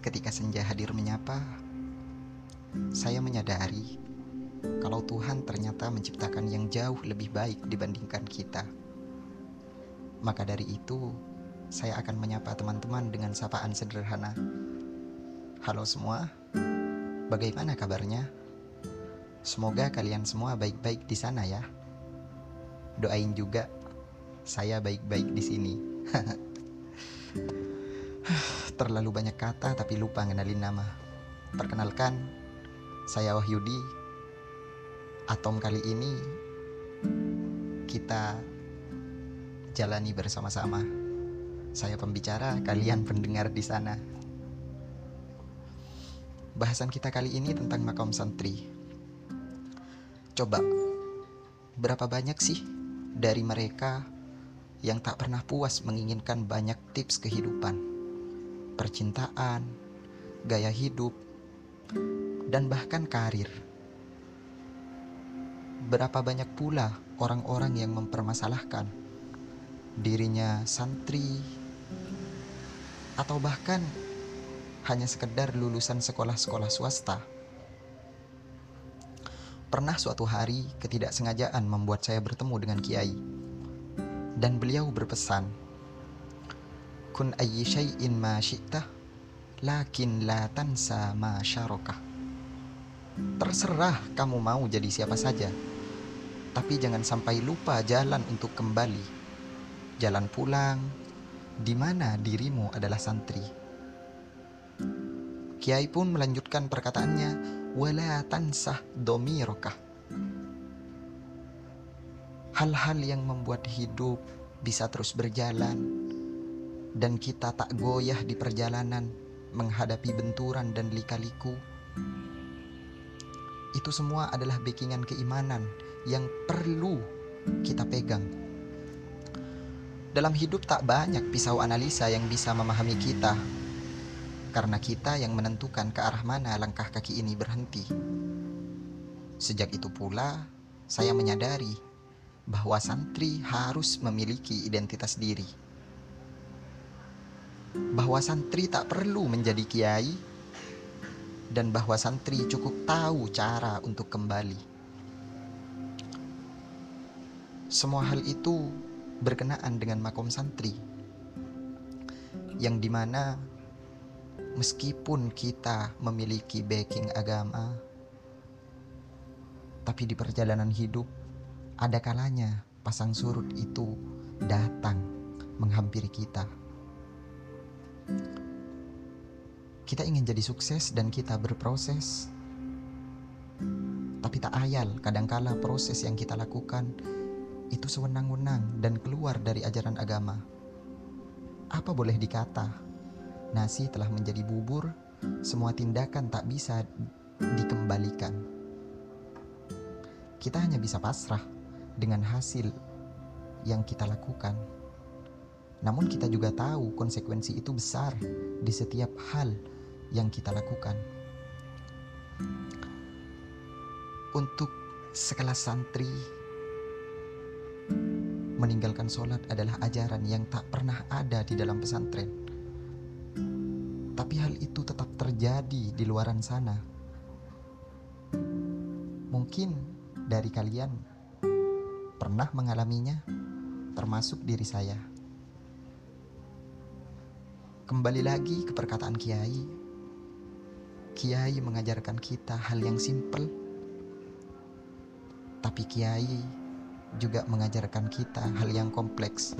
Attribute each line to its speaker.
Speaker 1: Ketika senja hadir menyapa, saya menyadari kalau Tuhan ternyata menciptakan yang jauh lebih baik dibandingkan kita. Maka dari itu, saya akan menyapa teman-teman dengan sapaan sederhana. Halo semua, bagaimana kabarnya? Semoga kalian semua baik-baik di sana ya. Doain juga saya baik-baik di sini. Terlalu banyak kata tapi lupa ngenalin nama. Perkenalkan, saya Wahyudi. Atom kali ini kita jalani bersama-sama. Saya pembicara, kalian pendengar di sana. Bahasan kita kali ini tentang makam santri. Coba, berapa banyak sih dari mereka yang tak pernah puas menginginkan banyak tips kehidupan, percintaan, gaya hidup, dan bahkan karir? Berapa banyak pula orang-orang yang mempermasalahkan dirinya santri, atau bahkan hanya sekedar lulusan sekolah-sekolah swasta. Pernah suatu hari ketidaksengajaan membuat saya bertemu dengan kiai. Dan beliau berpesan, Kun ayyi syai'in ma syi'tah, lakin la tansa ma syarokah. Terserah kamu mau jadi siapa saja, tapi jangan sampai lupa jalan untuk kembali. Jalan pulang, di mana dirimu adalah santri. Kiai pun melanjutkan perkataannya, wala tansah domirokah. Hal-hal yang membuat hidup bisa terus berjalan dan kita tak goyah di perjalanan menghadapi benturan dan lika-liku. Itu semua adalah backingan keimanan yang perlu kita pegang dalam hidup tak banyak pisau analisa yang bisa memahami kita, karena kita yang menentukan ke arah mana langkah kaki ini berhenti. Sejak itu pula, saya menyadari bahwa santri harus memiliki identitas diri. Bahwa santri tak perlu menjadi kiai, dan bahwa santri cukup tahu cara untuk kembali. Semua hal itu berkenaan dengan makom santri yang di mana meskipun kita memiliki backing agama tapi di perjalanan hidup ada kalanya pasang surut itu datang menghampiri kita kita ingin jadi sukses dan kita berproses tapi tak ayal kadangkala proses yang kita lakukan itu sewenang-wenang dan keluar dari ajaran agama. Apa boleh dikata? Nasi telah menjadi bubur, semua tindakan tak bisa dikembalikan. Kita hanya bisa pasrah dengan hasil yang kita lakukan. Namun kita juga tahu konsekuensi itu besar di setiap hal yang kita lakukan. Untuk sekelas santri meninggalkan sholat adalah ajaran yang tak pernah ada di dalam pesantren. Tapi hal itu tetap terjadi di luaran sana. Mungkin dari kalian pernah mengalaminya, termasuk diri saya. Kembali lagi ke perkataan Kiai. Kiai mengajarkan kita hal yang simpel, tapi Kiai juga mengajarkan kita hal yang kompleks.